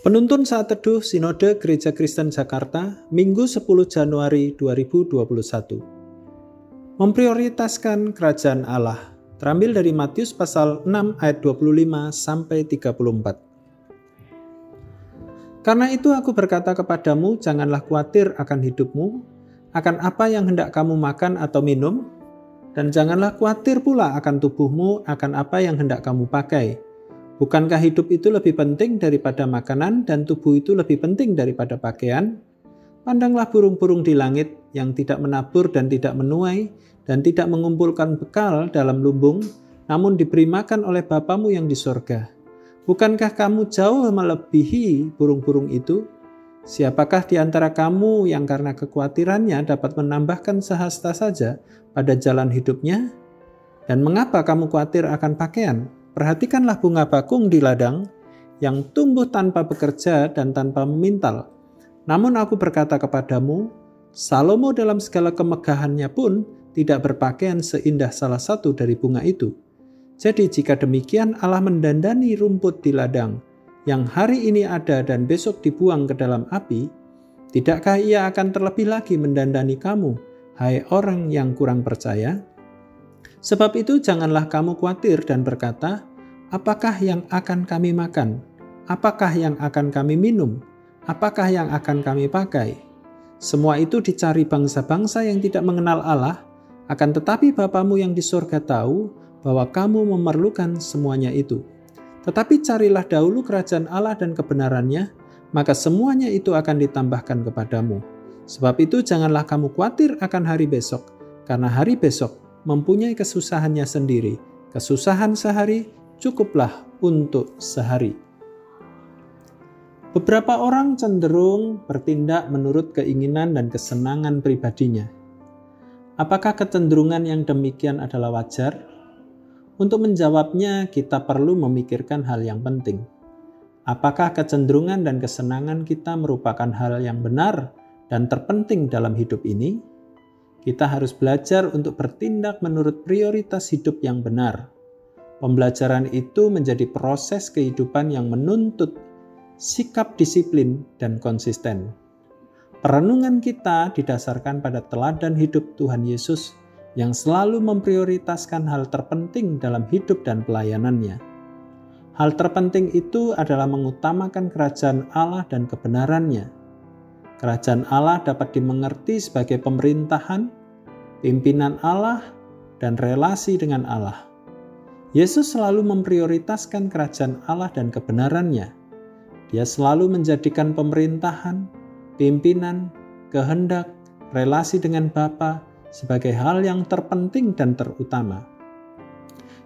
Penuntun saat teduh Sinode Gereja Kristen Jakarta, Minggu 10 Januari 2021. Memprioritaskan kerajaan Allah. Terambil dari Matius pasal 6 ayat 25 sampai 34. Karena itu aku berkata kepadamu, janganlah khawatir akan hidupmu, akan apa yang hendak kamu makan atau minum, dan janganlah khawatir pula akan tubuhmu, akan apa yang hendak kamu pakai Bukankah hidup itu lebih penting daripada makanan dan tubuh itu lebih penting daripada pakaian? Pandanglah burung-burung di langit yang tidak menabur dan tidak menuai dan tidak mengumpulkan bekal dalam lumbung, namun diberi makan oleh Bapamu yang di sorga. Bukankah kamu jauh melebihi burung-burung itu? Siapakah di antara kamu yang karena kekhawatirannya dapat menambahkan sehasta saja pada jalan hidupnya? Dan mengapa kamu khawatir akan pakaian? Perhatikanlah bunga bakung di ladang yang tumbuh tanpa bekerja dan tanpa memintal. Namun aku berkata kepadamu, Salomo dalam segala kemegahannya pun tidak berpakaian seindah salah satu dari bunga itu. Jadi jika demikian Allah mendandani rumput di ladang yang hari ini ada dan besok dibuang ke dalam api, tidakkah ia akan terlebih lagi mendandani kamu, hai orang yang kurang percaya? Sebab itu janganlah kamu khawatir dan berkata, apakah yang akan kami makan? Apakah yang akan kami minum? Apakah yang akan kami pakai? Semua itu dicari bangsa-bangsa yang tidak mengenal Allah, akan tetapi Bapamu yang di surga tahu bahwa kamu memerlukan semuanya itu. Tetapi carilah dahulu kerajaan Allah dan kebenarannya, maka semuanya itu akan ditambahkan kepadamu. Sebab itu janganlah kamu khawatir akan hari besok, karena hari besok mempunyai kesusahannya sendiri. Kesusahan sehari cukuplah untuk sehari. Beberapa orang cenderung bertindak menurut keinginan dan kesenangan pribadinya. Apakah kecenderungan yang demikian adalah wajar? Untuk menjawabnya, kita perlu memikirkan hal yang penting. Apakah kecenderungan dan kesenangan kita merupakan hal yang benar dan terpenting dalam hidup ini? Kita harus belajar untuk bertindak menurut prioritas hidup yang benar. Pembelajaran itu menjadi proses kehidupan yang menuntut sikap disiplin dan konsisten. Perenungan kita didasarkan pada teladan hidup Tuhan Yesus yang selalu memprioritaskan hal terpenting dalam hidup dan pelayanannya. Hal terpenting itu adalah mengutamakan kerajaan Allah dan kebenarannya Kerajaan Allah dapat dimengerti sebagai pemerintahan, pimpinan Allah, dan relasi dengan Allah. Yesus selalu memprioritaskan kerajaan Allah dan kebenarannya. Dia selalu menjadikan pemerintahan, pimpinan, kehendak, relasi dengan Bapa sebagai hal yang terpenting dan terutama.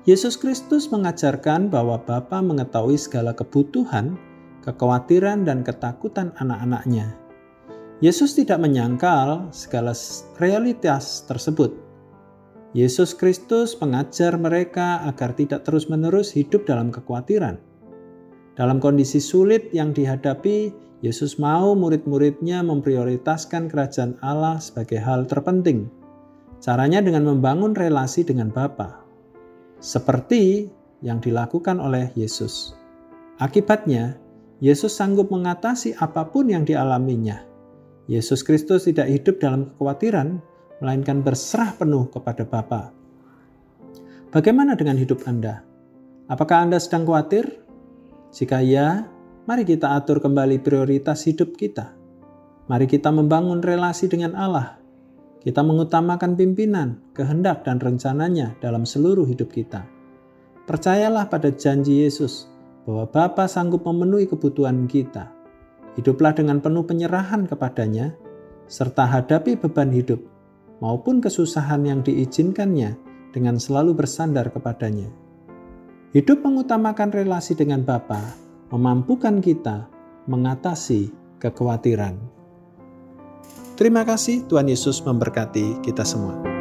Yesus Kristus mengajarkan bahwa Bapa mengetahui segala kebutuhan, kekhawatiran, dan ketakutan anak-anaknya Yesus tidak menyangkal segala realitas tersebut. Yesus Kristus mengajar mereka agar tidak terus-menerus hidup dalam kekhawatiran. Dalam kondisi sulit yang dihadapi, Yesus mau murid-muridnya memprioritaskan kerajaan Allah sebagai hal terpenting. Caranya dengan membangun relasi dengan Bapa, seperti yang dilakukan oleh Yesus. Akibatnya, Yesus sanggup mengatasi apa pun yang dialaminya Yesus Kristus tidak hidup dalam kekhawatiran, melainkan berserah penuh kepada Bapa. Bagaimana dengan hidup Anda? Apakah Anda sedang khawatir? Jika ya, mari kita atur kembali prioritas hidup kita. Mari kita membangun relasi dengan Allah. Kita mengutamakan pimpinan, kehendak, dan rencananya dalam seluruh hidup kita. Percayalah pada janji Yesus bahwa Bapa sanggup memenuhi kebutuhan kita Hiduplah dengan penuh penyerahan kepadanya, serta hadapi beban hidup maupun kesusahan yang diizinkannya dengan selalu bersandar kepadanya. Hidup mengutamakan relasi dengan Bapa memampukan kita mengatasi kekhawatiran. Terima kasih Tuhan Yesus memberkati kita semua.